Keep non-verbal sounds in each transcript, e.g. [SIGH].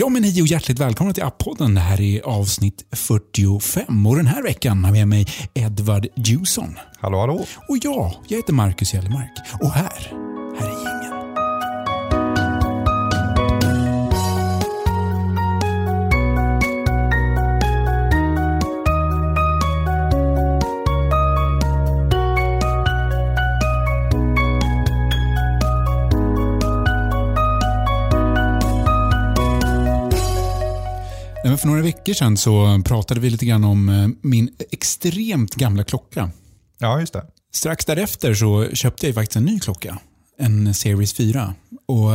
Ja, men hej och hjärtligt välkomna till Appodden. Det här är avsnitt 45 och den här veckan har jag med mig Edvard Jusson. Hallå, hallå. Och jag, jag heter Marcus Jellemark. Och här, veckor sedan så pratade vi lite grann om eh, min extremt gamla klocka. Ja, just det. Strax därefter så köpte jag faktiskt en ny klocka. En Series 4. Och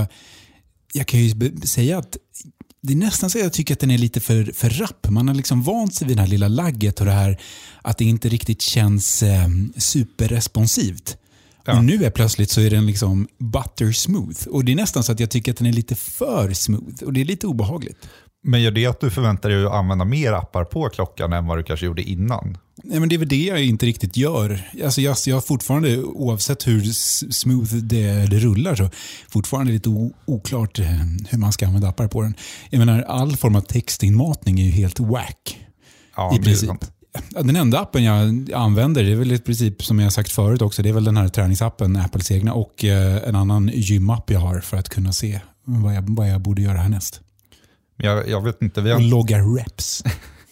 jag kan ju säga att det är nästan så att jag tycker att den är lite för, för rapp. Man har liksom vant sig vid det här lilla lagget och det här att det inte riktigt känns eh, superresponsivt. Ja. Och nu är plötsligt så är den liksom butter smooth. Och det är nästan så att jag tycker att den är lite för smooth. Och det är lite obehagligt. Men gör det att du förväntar dig att använda mer appar på klockan än vad du kanske gjorde innan? Nej, men det är väl det jag inte riktigt gör. Alltså jag, jag fortfarande, oavsett hur smooth det, det rullar, så fortfarande lite oklart eh, hur man ska använda appar på den. Jag menar, all form av textinmatning är ju helt whack. Ja, I princip. Den enda appen jag använder, det är väl i princip som jag sagt förut också, det är väl den här träningsappen, Apples egna, och eh, en annan gymapp jag har för att kunna se vad jag, vad jag borde göra härnäst. Jag, jag vet inte, vi Och har, logga reps.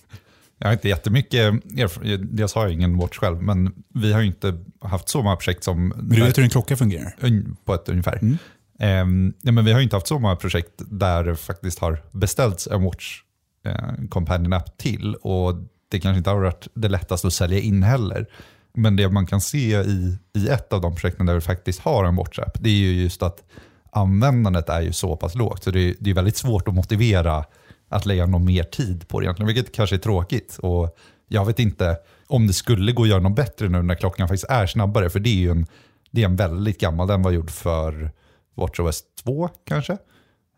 [LAUGHS] jag har inte jättemycket erfarenhet. Dels har jag ingen watch själv, men vi har ju inte haft så många projekt som... Men du vet hur en klocka fungerar? Un- på ett ungefär. Mm. Ehm, ja, men vi har ju inte haft så många projekt där det faktiskt har beställts en Watch eh, Companion App till. Och det kanske inte har varit det lättaste att sälja in heller. Men det man kan se i, i ett av de projekten där vi faktiskt har en Watch App, det är ju just att användandet är ju så pass lågt. Så det är, det är väldigt svårt att motivera att lägga någon mer tid på det egentligen, vilket kanske är tråkigt. Och jag vet inte om det skulle gå att göra något bättre nu när klockan faktiskt är snabbare, för det är ju en, det är en väldigt gammal, den var gjord för WatchOS 2 kanske.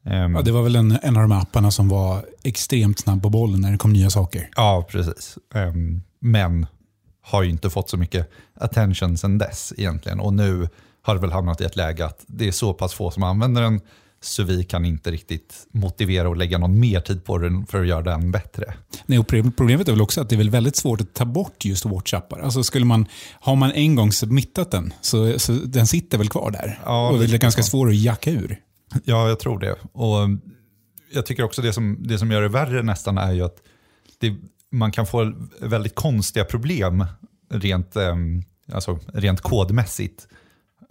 Ehm, Ja, det var väl en, en av de apparna som var extremt snabb på bollen när det kom nya saker. Ja, precis. Ehm, men har ju inte fått så mycket attention sedan dess egentligen. Och nu har väl hamnat i ett läge att det är så pass få som använder den så vi kan inte riktigt motivera och lägga någon mer tid på den för att göra den bättre. Nej, och pro- problemet är väl också att det är väl väldigt svårt att ta bort just watchappar. Alltså skulle man, har man en gång submittat den, så, så den sitter väl kvar där. Ja, och det är ganska så. svår att jacka ur. Ja, jag tror det. Och jag tycker också det som, det som gör det värre nästan är ju att det, man kan få väldigt konstiga problem rent, ehm, alltså, rent kodmässigt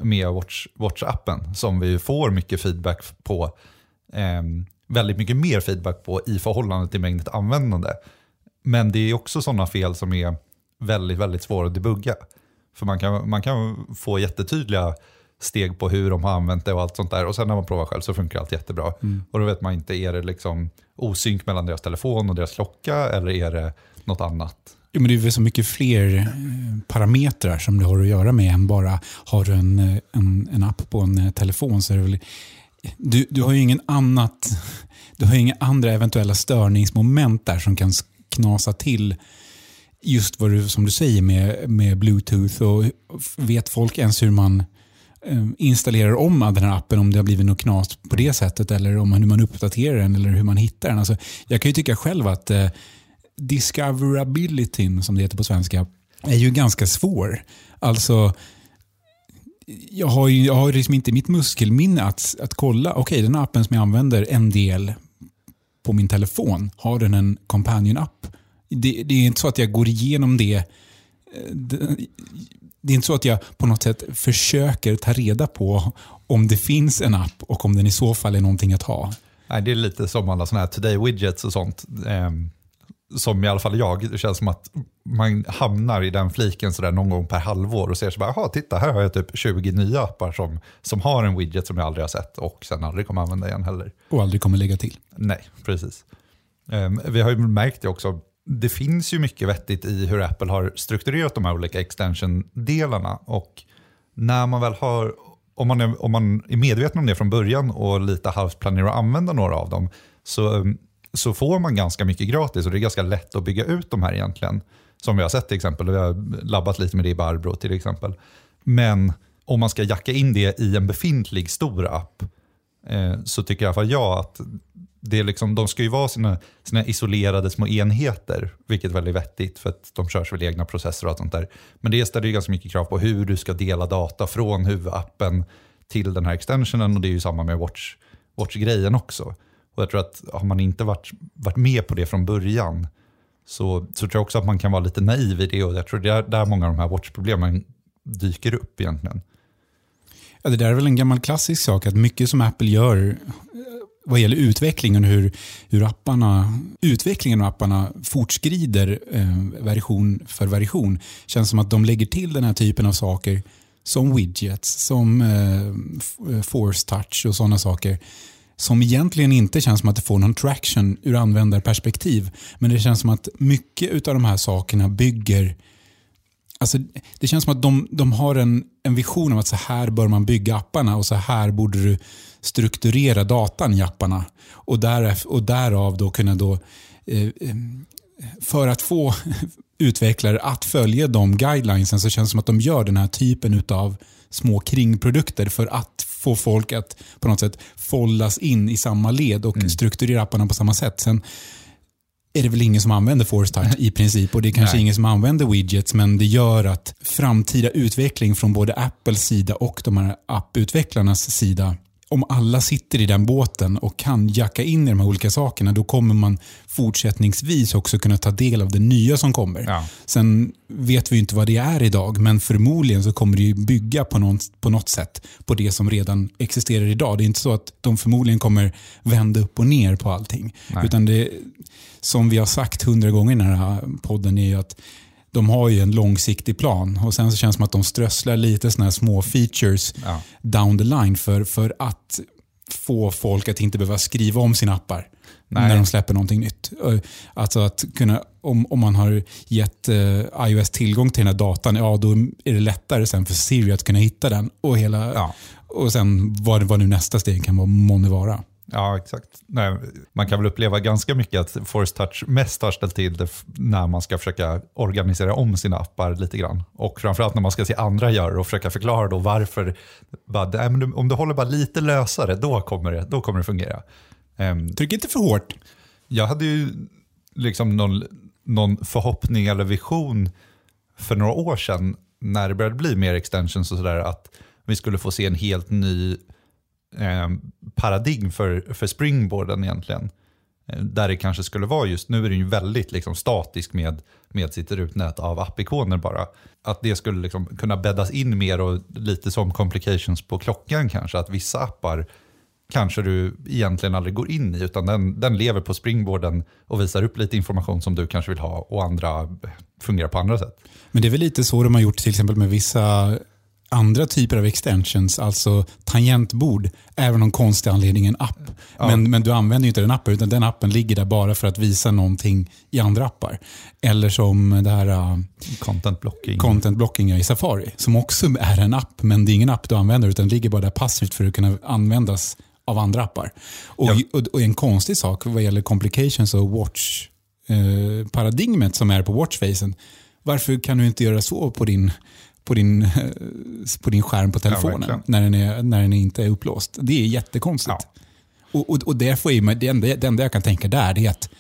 med Watch, Watch-appen som vi får mycket feedback på. ehm, väldigt mycket mer feedback på i förhållande till mängden användande. Men det är också sådana fel som är väldigt, väldigt svåra att debugga. För man kan, man kan få jättetydliga steg på hur de har använt det och allt sånt där. Och sen när man provar själv så funkar allt jättebra. Och då vet man inte, är det liksom osynk mellan deras telefon och deras klocka eller är det något annat? Jo, men det är väl så mycket fler eh, parametrar som du har att göra med än bara har du en, eh, en, en app på en eh, telefon så är det väl... Du, du har ju ingen annat... Du har ju inga andra eventuella störningsmoment där som kan knasa till just vad du, som du säger med, med bluetooth och vet folk ens hur man installerar om den här appen om det har blivit något knas på det sättet eller om man, hur man uppdaterar den eller hur man hittar den. Alltså, jag kan ju tycka själv att eh, discoverabilityn, som det heter på svenska, är ju ganska svår. Alltså, jag har ju jag har liksom inte mitt muskelminne att, att kolla, okej den här appen som jag använder en del på min telefon, har den en companion-app? Det, det är inte så att jag går igenom det, eh, det det är inte så att jag på något sätt försöker ta reda på om det finns en app och om den i så fall är någonting att ha. Nej, det är lite som alla sådana här today widgets och sånt. Ehm, ehm, som i alla fall jag, det känns som att man hamnar i den fliken sådär någon gång per halvår och ser så bara, jaha titta här har jag typ 20 nya appar som, som har en widget som jag aldrig har sett och sen aldrig kommer använda igen heller. Och aldrig kommer lägga till. Nej, precis. Ehm, vi har ju märkt det också, det finns ju mycket vettigt i hur Apple har strukturerat de här olika extension-delarna och när man väl har, om man, är, om man är medveten om det från början och lite halvt planerar att använda några av dem så, så får man ganska mycket gratis och det är ganska lätt att bygga ut de här egentligen. Som vi har sett till exempel, vi har labbat lite med det i Barbro till exempel. Men om man ska jacka in det i en befintlig stor app eh, så tycker i alla fall jag att det är liksom, de ska ju vara sina, sina isolerade små enheter, vilket är väldigt vettigt för att de körs väl egna processer och allt sånt där. Men det ställer ju ganska mycket krav på hur du ska dela data från huvudappen till den här extensionen och det är ju samma med Watch, Watch-grejen också. Och jag tror att har man inte varit, varit med på det från början så, så tror jag också att man kan vara lite naiv i det och jag tror det är där många av de här Watch-problemen dyker upp egentligen. Ja, det där är väl en gammal klassisk sak, att mycket som Apple gör eh, vad gäller utvecklingen, hur, hur apparna, utvecklingen av apparna fortskrider eh, version för version, känns som att de lägger till den här typen av saker som widgets, som eh, eh force touch och sådana saker som egentligen inte känns som att det får någon traction ur användarperspektiv. Men det känns som att mycket av de här sakerna bygger Alltså, det känns som att de, de har en, en vision om att så här bör man bygga apparna och så här borde du strukturera datan i apparna. Och, där, och därav då kunna då, eh, eh för att få [LAUGHS] utvecklare att följa de guidelinesen så känns det som att de gör den här typen av små kringprodukter för att få folk att på något sätt follas in i samma led och mm. strukturera apparna på samma sätt. Sen är det väl ingen som använder Force Touch i princip och det är kanske Nej. ingen som använder widgets men det gör att framtida utveckling från både Apples sida och de här apputvecklarnas sida om alla sitter i den båten och kan jacka in i de här olika sakerna, då kommer man fortsättningsvis också kunna ta del av det nya som kommer. Ja. Sen vet vi inte vad det är idag, men förmodligen så kommer det bygga på något, på något sätt på det som redan existerar idag. Det är inte så att de förmodligen kommer vända upp och ner på allting. Nej. Utan det, som vi har sagt hundra gånger i den här podden, är att de har ju en långsiktig plan och sen så känns det som att de strösslar lite såna här små features ja. down the line för, för att få folk att inte behöva skriva om sina appar Nej. när de släpper någonting nytt. Alltså att kunna, om, om man har gett uh, iOS tillgång till den här datan, ja då är det lättare sen för Siri att kunna hitta den och, hela, ja. och sen vad, vad nu nästa steg kan vara, månne vara. Ja, exakt. Nej, man kan väl uppleva ganska mycket att Force Touch mest har ställt till det när man ska försöka organisera om sina appar lite grann. Och framförallt när man ska se andra göra och försöka förklara då varför. Bara, om du håller bara lite lösare, då kommer det, då kommer det fungera. Um, Tryck inte för hårt. Jag hade ju liksom någon, någon förhoppning eller vision för några år sedan när det började bli mer extensions och sådär att vi skulle få se en helt ny eh, paradigm för, för springboarden egentligen. Eh, där det kanske skulle vara just, nu är den ju väldigt liksom statisk med, med sitt rutnät av appikoner bara. Att det skulle liksom kunna bäddas in mer och lite som complications på klockan kanske. Att vissa appar kanske du egentligen aldrig går in i utan den, den lever på springboarden och visar upp lite information som du kanske vill ha och andra fungerar på andra sätt. Men det är väl lite så de har gjort till exempel med vissa andra typer av extensions, alltså tangentbord, är av någon konstig anledning en app. Ja. Men, men du använder inte den appen, utan den appen ligger där bara för att visa någonting i andra appar. Eller som det här uh, content blocking. content blocking i Safari, som också är en app, men det är ingen app du använder, utan ligger bara där passivt för att kunna användas av andra appar. Och, ja. och, och en konstig sak vad gäller complications och watch-paradigmet eh, som är på watchfacen, varför kan du inte göra så på din på din, på din skärm på telefonen ja, när, den är, när den inte är upplåst. Det är jättekonstigt. Ja. Och, och, och det, får ju, det, enda, det enda jag kan tänka där är att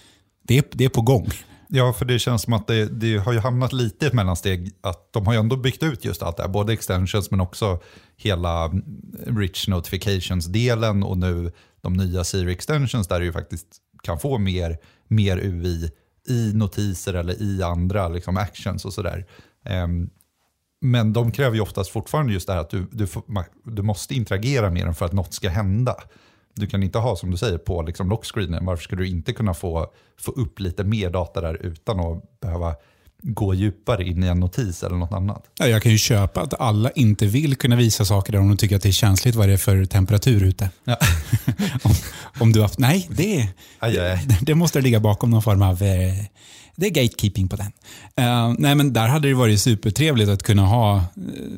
det är, det är på gång. Ja, för det känns som att det, det, har ju hamnat lite i ett mellansteg. Att de har ju ändå byggt ut just allt det här, både extensions men också hela rich notifications-delen och nu de nya Siri extensions där du ju faktiskt kan få mer, mer UI i notiser eller i andra liksom actions och sådär. Um, men de kräver ju oftast fortfarande just det här att du, du, du måste interagera med dem för att något ska hända. Du kan inte ha, som du säger, på liksom lockscreenen. Varför skulle du inte kunna få, få upp lite mer data där utan att behöva gå djupare in i en notis eller något annat? Ja, jag kan ju köpa att alla inte vill kunna visa saker där om de tycker att det är känsligt vad det är för temperatur ute. Ja. [LAUGHS] om, om, du har, nej, det, aj, aj. det, det måste ligga bakom någon form av eh, det är gatekeeping på den. Uh, nej, men där hade det varit supertrevligt att kunna ha uh,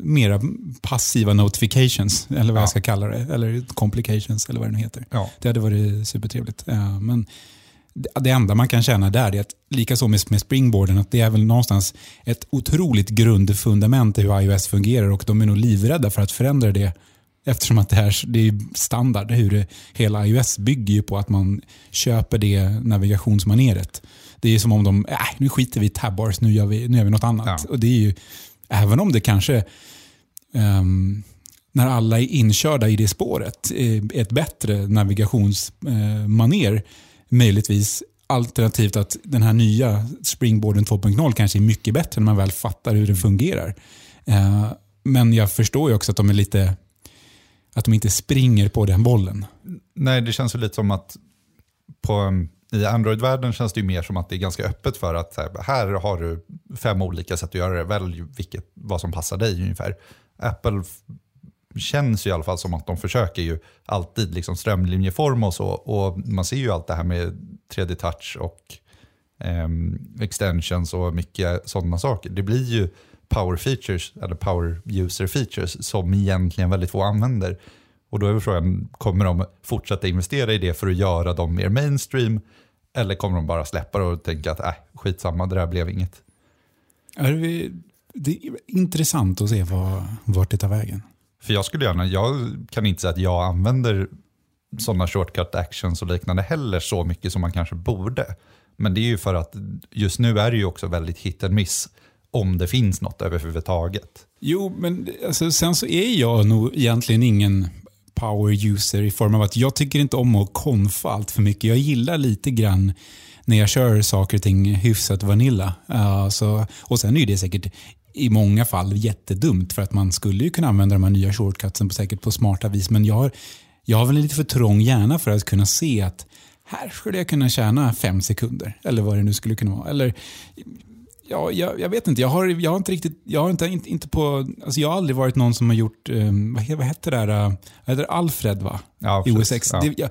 mera passiva notifications, eller vad ja. jag ska kalla det. Eller complications, eller vad det nu heter. Ja. Det hade varit supertrevligt. Uh, men det, enda man kan känna där är att, likaså med, med springboarden, att det är väl någonstans ett otroligt grundfundament i hur iOS fungerar och de är nog livrädda för att förändra det Eftersom att det här det är standard. Hur det, hela iOS bygger ju på att man köper det navigationsmaneret. Det är som om de, äh, nu skiter vi i tabbars, nu gör vi, nu gör vi något annat. Ja. Och det är ju, även om det kanske, ehm, när alla är inkörda i det spåret, är ett bättre navigationsmaner möjligtvis. Alternativt att den här nya Springboarden 2.0 kanske är mycket bättre när man väl fattar hur den fungerar. Eh, Men jag förstår ju också att de är lite att de inte springer på den bollen. Nej, det känns ju lite som att på, i Android-världen känns det ju mer som att det är ganska öppet för att här, här har du fem olika sätt att göra det. Välj vilket, vad som passar dig ungefär. Apple känns ju i alla fall som att de försöker ju alltid liksom strömlinjeforma och så. Och man ser ju allt det här med 3D-touch och ehm, extensions och mycket sådana saker. Det blir ju power features, eller power user features, som egentligen väldigt få använder. Och då är frågan, kommer de fortsätta investera i det för att göra dem mer mainstream? Eller kommer de bara släppa det och tänka att äh, skitsamma, det där blev inget? Det är intressant att se vad, vart det tar vägen. För jag skulle gärna, jag kan inte säga att jag använder sådana shortcut actions och liknande heller så mycket som man kanske borde. Men det är ju för att just nu är det ju också väldigt hit and miss om det finns något överhuvudtaget. Jo, men alltså, sen så är jag nog egentligen ingen power user i form av att jag tycker inte om att konfa allt för mycket. Jag gillar lite grann när jag kör saker och ting hyfsat vanilla. Uh, så, och sen är det säkert i många fall jättedumt för att man skulle ju kunna använda de här nya shortcutsen på, säkert på smarta vis. Men jag har, jag har väl en lite för trång hjärna för att kunna se att här skulle jag kunna tjäna fem sekunder. Eller vad det nu skulle kunna vara. Eller Ja, jag, jag vet inte. Jag har, jag har inte riktigt, jag har inte, inte, inte på, alltså jag har aldrig varit någon som har gjort, um, vad, vad hette det där, uh, vad heter det? Alfred va? Ja, I precis. OS X. Ja. Det, jag,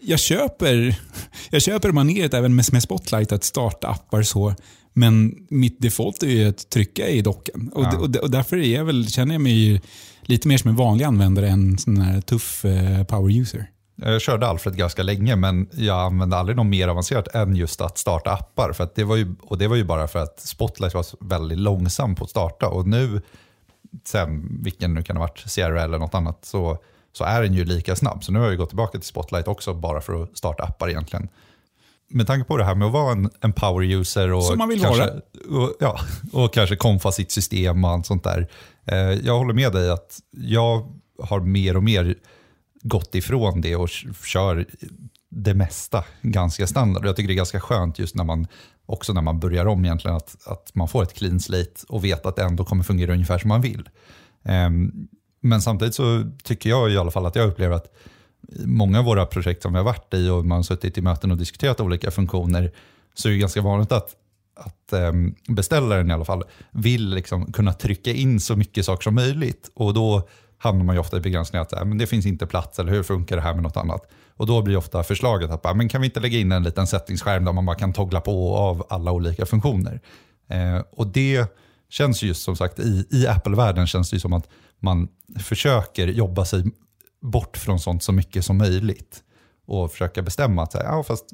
jag köper, [LAUGHS] jag köper maneret även med, med Spotlight att starta appar så. Men mitt default är ju att trycka i docken. Och, Ja. och, och därför är jag väl, känner jag mig lite mer som en vanlig användare än en sån här tuff eh, power user. Jag körde Alfred ganska länge men jag använde aldrig något mer avancerat än just att starta appar. För det var ju, och det var ju bara för att Spotlight var väldigt långsam på att starta. Och nu, sen vilken nu kan ha varit, Sierra eller något annat, så, så är den ju lika snabb. Så nu har jag gått tillbaka till Spotlight också bara för att starta appar egentligen. Med tanke på det här med att vara en, en power user och, Som man vill kanske, och, ja, [LAUGHS] och kanske konfa sitt system och allt sånt där. Eh, jag håller med dig att jag har mer och mer gått ifrån det och kör det mesta ganska standard. Jag tycker det är ganska skönt just när man också när man börjar om egentligen att, att man får ett clean slate och vet att det ändå kommer fungera ungefär som man vill. Um, men samtidigt så tycker jag i alla fall att jag upplever att många av våra projekt som vi har varit i och man har suttit i möten och diskuterat olika funktioner så är det ganska vanligt att, att um, beställaren i alla fall vill liksom kunna trycka in så mycket saker som möjligt. Och då hamnar man ju ofta i begränsningar att äh, men det finns inte plats eller hur funkar det här med något annat. Och då blir ofta förslaget att men kan vi inte lägga in en liten settingsskärm där man bara kan toggla på och av alla olika funktioner. Eh, och det känns ju just som sagt i, i Apple-världen känns det ju som att man försöker jobba sig bort från sånt så mycket som möjligt. Och försöka bestämma att ja, fast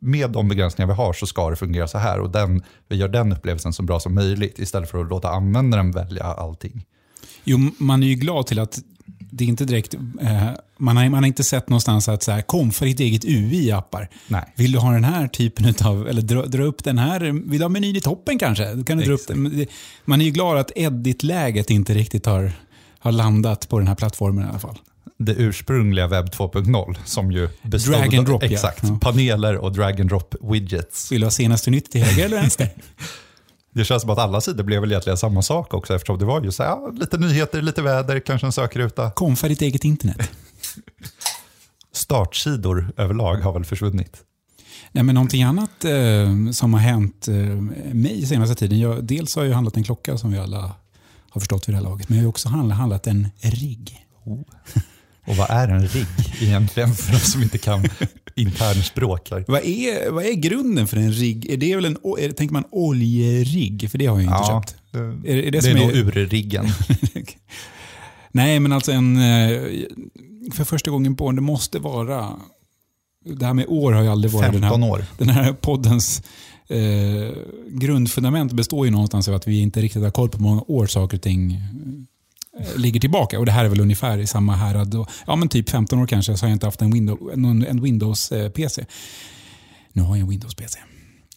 med de begränsningar vi har så ska det fungera så här. Och den, vi gör den upplevelsen så bra som möjligt istället för att låta användaren välja allting. Jo, man är ju glad till att det är inte direkt, eh, man, har, man har inte sett någonstans att så här, kom för ditt eget UI i appar. Nej. Vill du ha den här typen av, eller dra, dra upp den här, vill du ha menyn i toppen kanske? Kan du dra upp Exakt. det- Man är ju glad att edit-läget inte riktigt har, har landat på den här plattformen i alla fall. det ursprungliga webb 2.0 som ju bestod Drag and drop, exakt, Ja. paneler och drag and drop widgets. Vill du ha senaste nytt till höger eller vänster? [LAUGHS] Det känns som att alla sidor blev väl egentligen samma sak också eftersom det var ju så här, ja, lite nyheter, lite väder, kanske en sökruta. Kom för ditt eget internet. [LAUGHS] Startsidor överlag har väl försvunnit. Nej, men någonting annat eh, som har hänt eh, mig senaste tiden. Jag, dels har jag handlat en klocka som vi alla har förstått vid det här laget. Men jag har också handlat, handlat en rigg. [LAUGHS] Och vad är en rigg egentligen för de som inte kan internspråk? Vad är, vad är grunden för en rigg? Är det väl en, är, tänker man oljerigg? För det har jag inte köpt. det, Är är det det som är nog urriggen. [LAUGHS] Nej, men alltså en... eh, För första gången på det måste vara... Det här med år har ju aldrig varit den 15 här, år. den här poddens eh, grundfundament består ju någonstans av att vi inte riktigt har koll på hur många år saker och ting ligger tillbaka. Och Det här är väl ungefär i samma härad. Och, ja, men typ 15 år kanske så har jag inte haft en, Windows, en, en Windows-PC. Nu har jag en Windows-PC.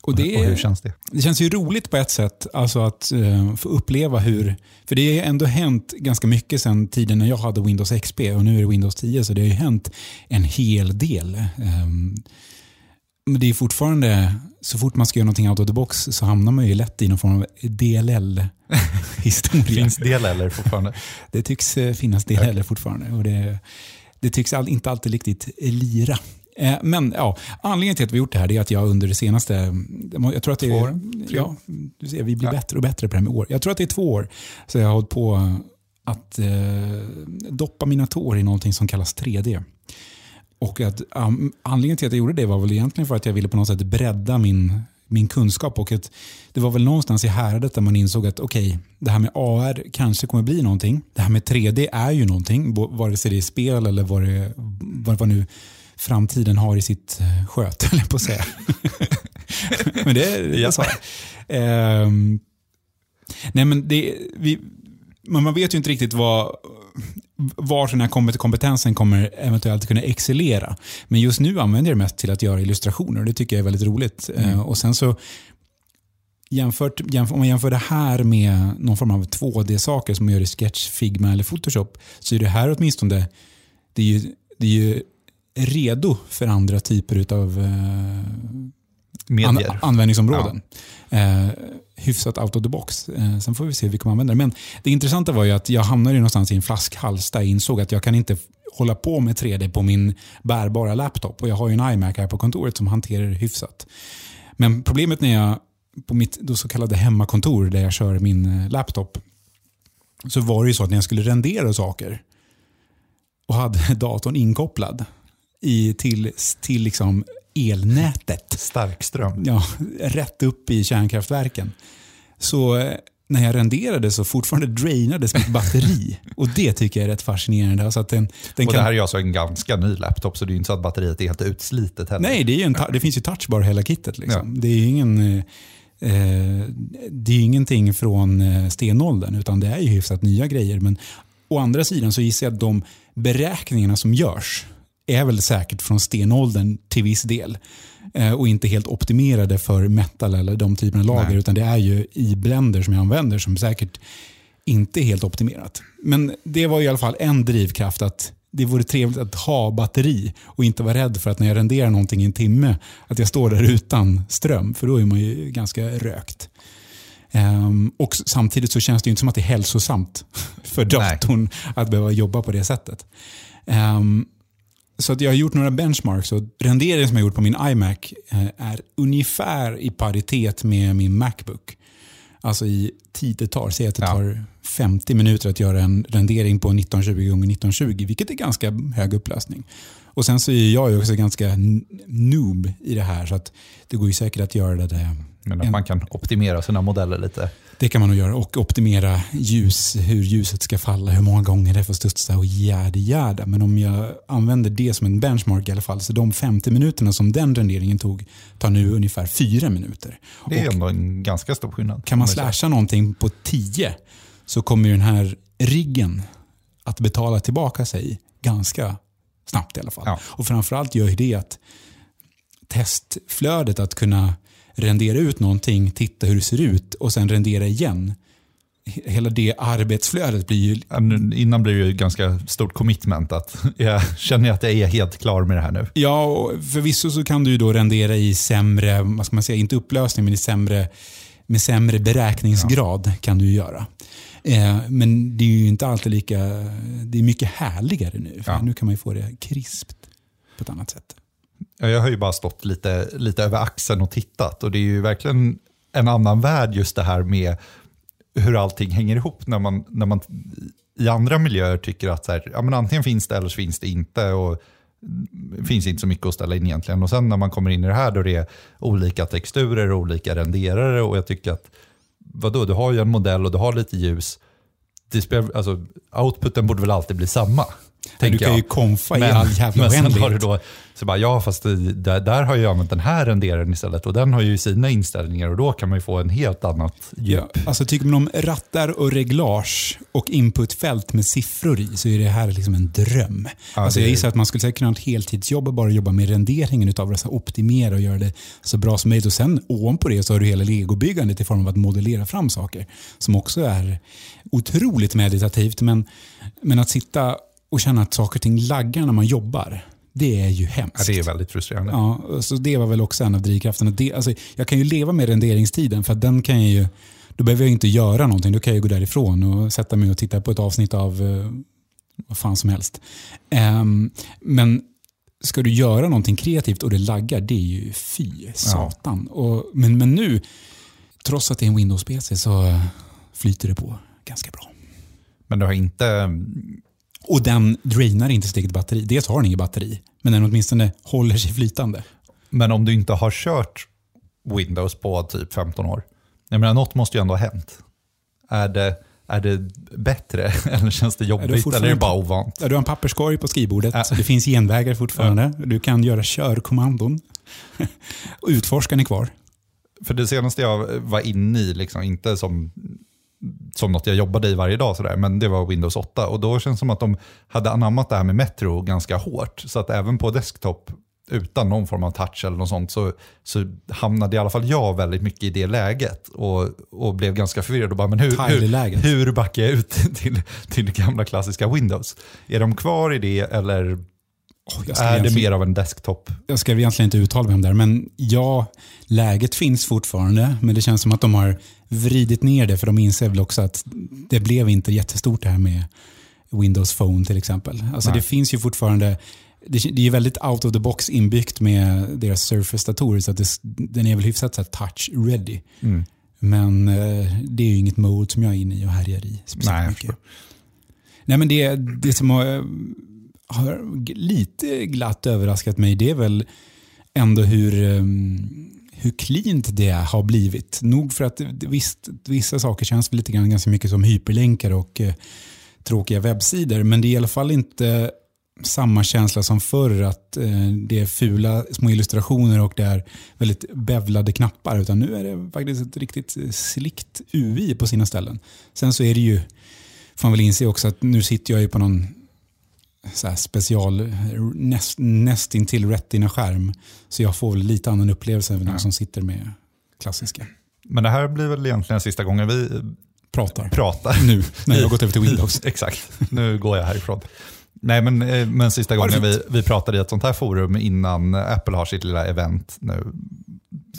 Och, det, och hur känns det? Det känns ju roligt på ett sätt alltså att uh, få uppleva hur... För det har ändå hänt ganska mycket sedan tiden när jag hade Windows XP och nu är det Windows 10 så det har ju hänt en hel del. Um, men det är fortfarande, så fort man ska göra någonting out of the box så hamnar man ju lätt i någon form av DLL-historia. [LAUGHS] Finns DLL fortfarande? det tycks eh, finnas DLL fortfarande. Och det, det tycks inte alltid riktigt lira. Eh, men ja, anledningen till att vi gjort det här är att jag under det senaste... Jag tror att det är, två år? Ja, du ser, vi blir ja. bättre och bättre på det här med år. Jag tror att det är två år. Så jag har hållit på att eh, doppa mina tår i någonting som kallas 3D. Och att, um, anledningen till att jag gjorde det var väl egentligen för att jag ville på något sätt bredda min, min kunskap. Och att det var väl någonstans i häradet där man insåg att okej, okay, det här med AR kanske kommer bli någonting. Det här med 3D är ju någonting, vare sig det är spel eller vad det, vad, vad nu framtiden har i sitt eh, sköt, [LAUGHS] eller på att säga. [LAUGHS] men det är ja. så. Um, nej men det, vi, man vet ju inte riktigt vad, var den här kompetensen kommer eventuellt kunna excellera. Men just nu använder jag det mest till att göra illustrationer och det tycker jag är väldigt roligt. Mm. Uh, och sen så jämfört, jämför, om man jämför det här med någon form av 2D-saker som man gör i Sketch, Figma eller Photoshop så är det här åtminstone det är ju, det är ju redo för andra typer av eh, an, användningsområden. Ja. Eh, hyfsat out of the box. Eh, sen får vi se vilka man använder. Men det intressanta var ju att jag hamnade någonstans i en flaskhals där jag insåg att jag kan inte hålla på med 3D på min bärbara laptop. Och jag har ju en iMac här på kontoret som hanterar det hyfsat. Men problemet när jag på mitt då så kallade hemmakontor där jag kör min eh, laptop så var det ju så att när jag skulle rendera saker och hade [LAUGHS] datorn inkopplad i, till, till liksom elnätet. Starkström. Ja, rätt upp i kärnkraftverken. Så eh, när jag renderade så fortfarande drainades mitt batteri. Och det tycker jag är rätt fascinerande. Alltså att den, den och det här är alltså en ganska ny laptop, så det är inte så att batteriet är helt utslitet heller. Nej, det, är en, det finns ju touchbar hela kittet. Liksom. Ja. Det är ingen... Eh, eh, det är ingenting från stenåldern, utan det är ju hyfsat nya grejer. Men å andra sidan så gissar jag att de beräkningarna som görs är väl säkert från stenåldern till viss del. Eh, och inte helt optimerade för metal eller de typerna av lager. Nej. Utan det är ju i Blender som jag använder som säkert inte är helt optimerat. Men det var i alla fall en drivkraft att det vore trevligt att ha batteri och inte vara rädd för att när jag renderar någonting i en timme att jag står där utan ström. För då är man ju ganska rökt. Um, och Samtidigt så känns det inte som att det är hälsosamt [LAUGHS] för datorn Nej. att behöva jobba på det sättet. Um, så att jag har gjort några benchmarks och renderingen som jag gjort på min iMac eh, är ungefär i paritet med min Macbook. Alltså i tid det tar. Säg att det tar 50 minuter att göra en rendering på 1920 x 1920 vilket är ganska hög upplösning. Och Sen så är jag också ganska noob i det här så att det går ju säkert att göra det. Men att en... man kan optimera sina modeller lite? Det kan man nog göra och optimera ljus, hur ljuset ska falla, hur många gånger det får studsa och jäda jäda. Men om jag använder det som en benchmark i alla fall, så de 50 minuterna som den renderingen tog tar nu ungefär 4 minuter. Det är och ändå en ganska stor skillnad. Kan man slasha någonting på 10 så kommer den här riggen att betala tillbaka sig ganska snabbt i alla fall. Ja. Och framförallt gör det att testflödet att kunna rendera ut någonting, titta hur det ser ut och sen rendera igen. Hela det arbetsflödet blir ju... Innan blir det ju ganska stort commitment. att [LAUGHS] Jag känner att jag är helt klar med det här nu. Ja, och förvisso så kan du ju då rendera i sämre, vad ska man säga, inte upplösning, men i sämre, med sämre beräkningsgrad ja. kan du göra. Eh, men det är ju inte alltid lika, det är mycket härligare nu. För ja. nu kan man ju få det krispt på ett annat sätt. Jag har ju bara stått lite, lite över axeln och tittat och det är ju verkligen en annan värld just det här med hur allting hänger ihop när man, när man i andra miljöer tycker att så här, ja, men antingen finns det eller så finns det inte. Och det finns inte så mycket att ställa in egentligen. Och sen när man kommer in i det här då det är olika texturer och olika renderare och jag tycker att vadå, du har ju en modell och du har lite ljus. Det spelar, alltså, outputen borde väl alltid bli samma du kan jag. ju konfa i Men, all jävla men sen har du då, så bara, ja fast det, där, där har jag använt den här renderaren istället och den har ju sina inställningar och då kan man ju få en helt annat djup. Ja, alltså tycker man om rattar och reglage och inputfält med siffror i så är det här liksom en dröm. Ja, alltså det jag är- gissar att man skulle säkert kunna ha ett heltidsjobb och bara jobba med renderingen utav det, så optimera och göra det så bra som möjligt. Och sen ovanpå det så har du hela legobyggandet i form av att modellera fram saker som också är otroligt meditativt. Men, men att sitta och känna att saker och ting laggar när man jobbar, det är ju hemskt. Ja, det är väldigt frustrerande. Ja, så det var väl också en av drivkrafterna. Det, alltså, jag kan ju leva med renderingstiden för den kan jag ju, då behöver jag inte göra någonting. Då kan jag gå därifrån och sätta mig och titta på ett avsnitt av eh, vad fan som helst. Ehm, men ska du göra någonting kreativt och det laggar, det är ju fy satan. Och, men, men nu, trots att det är en Windows-PC så flyter det på ganska bra. Men du har inte, Och den drainar inte sitt eget batteri. Dels har den inget batteri, men den åtminstone håller sig flytande. men om du inte har kört Windows på typ 15 år, jag menar något måste ju ändå ha hänt. Är det, är det bättre [LAUGHS] eller känns det jobbigt eller är det bara ovant? Du har en papperskorg på skrivbordet, så det finns genvägar fortfarande. Du kan göra körkommandon. [LAUGHS] och utforskaren är kvar. För det senaste jag var inne i, liksom, inte som, som något jag jobbade i varje dag, sådär, men det var Windows 8. Och då känns det som att de hade anammat det här med Metro ganska hårt. Så att även på desktop, utan någon form av touch eller något sånt, så, så hamnade i alla fall jag väldigt mycket i det läget. Och, och blev ganska förvirrad. Och bara, men hur, hur, hur backar jag ut [LAUGHS] till, till gamla klassiska Windows? Är de kvar i det eller ska är det mer av en desktop? jag ska egentligen inte uttala mig om det här, men ja, läget finns fortfarande. Men det känns som att de har vridit ner det, för de inser väl också att det blev inte jättestort det här med Windows Phone till exempel. Alltså Nej. det finns ju fortfarande, det, det är väldigt out of the box inbyggt med deras Surface-datorer, så att det, den är väl hyfsat touch-ready. Mm. Men eh, det är ju inget mode som jag är inne i och härjar i speciellt Nej. Nej, men det, det som har, eh, har lite glatt överraskat mig det är väl ändå hur, ehm, hur cleant det har blivit. Nog för att visst, vissa saker känns lite grann ganska mycket som hyperlänkar och eh, tråkiga webbsidor. Men det är i alla fall inte samma känsla som förr att eh, det är fula små illustrationer och det är väldigt bevlade knappar. Utan nu är det faktiskt ett riktigt slikt UI på sina ställen. Sen så är det ju, får man väl inse också att nu sitter jag ju på någon så special, näst, nästintill retina-skärm. Så jag får väl lite annan upplevelse än Ja. någon som sitter med klassiska. Men det här blir väl egentligen sista gången vi Pratar. pratar. Nu, när jag har gått över till [LAUGHS] Windows. [LAUGHS] Exakt, nu går jag härifrån. Nej, men, eh, men sista gången vi, vi pratade i ett sånt här forum innan Apple har sitt lilla event nu,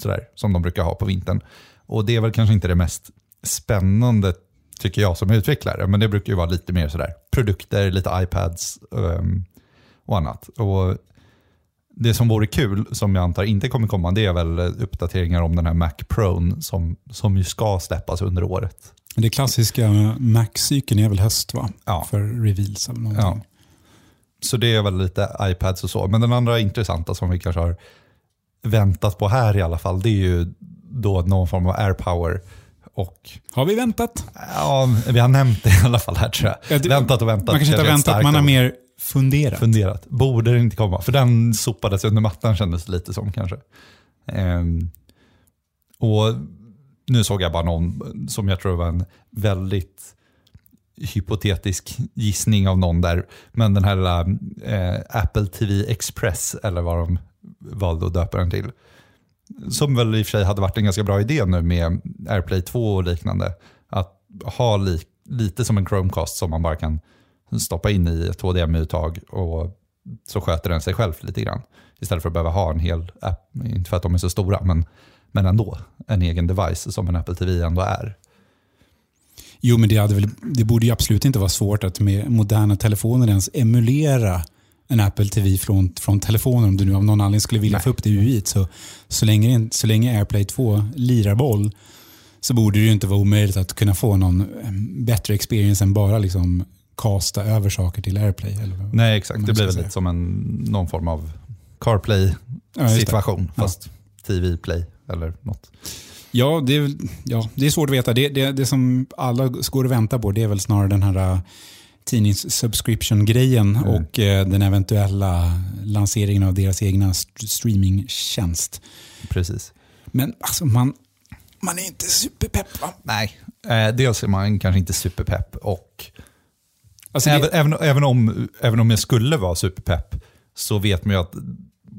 sådär, som de brukar ha på vintern. Och det är väl kanske inte det mest spännande, tycker jag som utvecklare, men det brukar ju vara lite mer sådär produkter, lite iPads ehm, och annat. Och det som vore kul, som jag antar inte kommer komma, det är väl uppdateringar om den här Mac Pro som, som ju ska släppas under året. Det klassiska Mac-cykeln är väl höst va? Ja. För reveals eller någonting. Ja. Så det är väl lite iPads och så. Men den andra intressanta som vi kanske har väntat på här i alla fall, det är ju då någon form av AirPower. Och Har vi väntat? ja, vi har nämnt det i alla fall här tror jag. Ja, det- väntat och väntat. Man kanske inte har väntat, man har mer funderat. funderat. Borde det inte komma? För den sopades under mattan kändes det lite som kanske. Ehm, och nu såg jag bara någon som jag tror var en väldigt hypotetisk gissning av någon där. Men den här lilla, eh, Apple TV Express, eller vad de valde att döpa den till. Som väl i och för sig hade varit en ganska bra idé nu med AirPlay 2 och liknande. Att ha li lite som en Chromecast som man bara kan stoppa in i ett HDMI-uttag och så sköter den sig själv lite grann. Istället för att behöva ha en hel app, inte för att de är så stora, men, men ändå en egen device som en Apple TV ändå är. Jo, men det, hade väl, det borde ju absolut inte vara svårt att med moderna telefoner ens emulera en Apple TV från, från telefonen om du nu av någon anledning skulle vilja Nej. få upp det UI. Så, så, länge, så länge AirPlay 2 lirar boll så borde det ju inte vara omöjligt att kunna få någon bättre experience än bara liksom casta över saker till AirPlay. Eller Nej, exakt. Det blir väl lite som en, någon form av Ja. CarPlay-situation, Ja. fast TV-play eller något. Ja, det är, ja, det är svårt att veta. Det, det, det som alla går och väntar på det är väl snarare den här tidnings-subscription-grejen Mm. och eh, den eventuella lanseringen av deras egna st- streamingtjänst. Precis. Men alltså man, man är inte superpepp va? Nej, eh, dels är man kanske inte superpepp och Alltså även, det, även, även, om, även om jag skulle vara superpepp så vet man ju att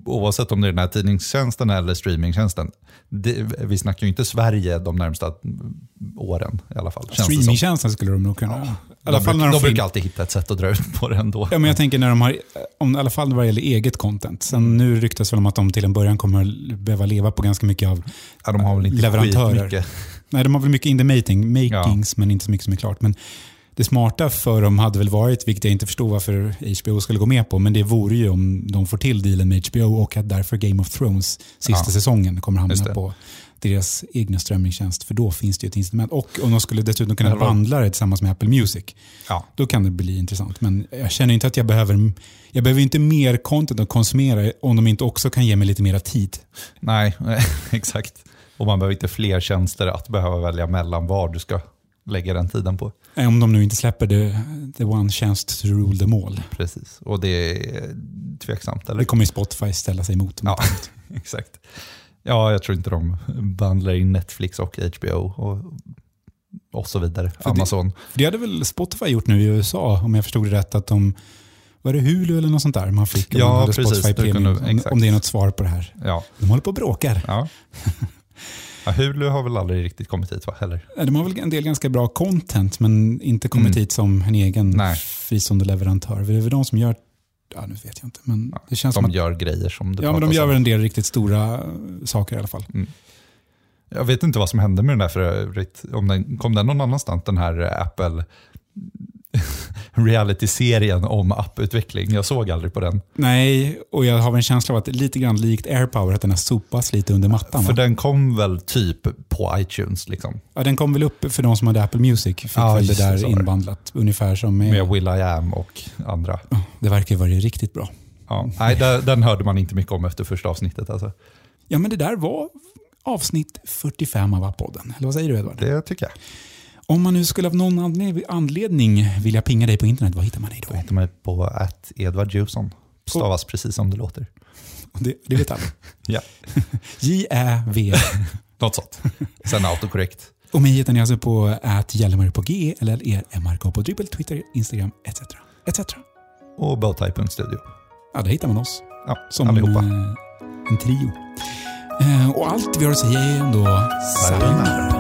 oavsett om det är den här tidningstjänsten eller streamingtjänsten, det, vi snackar ju inte Sverige de närmsta åren i alla fall. streamingtjänsten skulle de nog kunna... Alla de fall brukar, när de de brukar alltid hitta ett sätt att dra ut på det ändå. Ja, men jag tänker när de har, om, i alla fall vad gäller eget content. Sen nu ryktas väl om att de till en början kommer att behöva leva på ganska mycket av, Ja, de har väl inte Leverantörer. skitmycket. nej de har väl mycket in the making, makings men inte så mycket som är klart. Men det smarta för dem hade väl varit, vilket jag inte förstod varför HBO skulle gå med på, men det vore ju om de får till dealen med HBO och att därför Game of Thrones sista Ja. säsongen kommer hamna på deras egna strömmingtjänst. För då finns det ju ett instrument. Och om de skulle dessutom kunna vandla det tillsammans med Apple Music. Ja. Då kan det bli intressant. Men jag känner inte att jag behöver, jag behöver inte mer content att konsumera om de inte också kan ge mig lite mer tid. Nej, [LAUGHS] exakt. Och man behöver inte fler tjänster att behöva välja mellan var du ska lägga den tiden på. Eh, Om de nu inte släpper the, the one chance to rule them all. Precis, och det är tveksamt, eller? Det kommer Spotify ställa sig emot. Ja, [LAUGHS] exakt. Ja, jag tror inte de bandlar in Netflix och HBO och, och så vidare. det- Amazon. För det hade väl Spotify gjort nu i USA, om jag förstod det rätt, att de var det Hulu eller något sånt där man fick om Ja, man hade precis. Spotify Det kunde- Premium? om, om det är något svar på det här. Ja. De håller på och bråkar. Ja. [LAUGHS] ja, Hulu har väl aldrig riktigt kommit hit, va? Heller? De har väl en del ganska bra content, men inte kommit Mm. hit som en egen Nej. fristående leverantör. Det är väl de som gör, ja nu vet jag inte, men Ja, det känns som De att gör grejer som det Ja, men de gör väl en del riktigt stora eh, saker i alla fall. Jag vet inte vad som hände med den där för övrigt. Om den, kom den någon annanstans, den här Apple [LAUGHS] reality-serien om apputveckling? Jag såg aldrig på den. Nej, och jag har en känsla av att lite grann likt AirPower, att den har sopats lite under mattan. För va? den kom väl typ på iTunes, liksom. Ja, den kom väl upp för de som hade Apple Music, fick Ja, väl det där det. inbandlat. Ungefär som med, med Will I Am och andra. Det verkar ju vara riktigt bra. Ja. Nej, den, hörde man inte mycket om efter första avsnittet. Alltså. Ja, men det där var avsnitt 45 av podden. Eller vad säger du Edvard? Det tycker jag. Om man nu skulle av någon anle- anledning vilja pinga dig på internet, vad hittar man dig Då då? hittar man på att Edvard Jusson. Stavas precis som det låter. Det, det vet alla. [LAUGHS] Ja. [LAUGHS] J-Ä-V. [LAUGHS] Något sånt. Sen autocorrect. Och mig hittar ni alltså på att Hjälmar på G eller er MRK på Dribble, Twitter, Instagram etc. etc. Och bowtie.studio. Ja, där hittar man oss. Ja, Som allihopa. eh, en trio. Eh, och allt vi har att säga är ändå sayonara.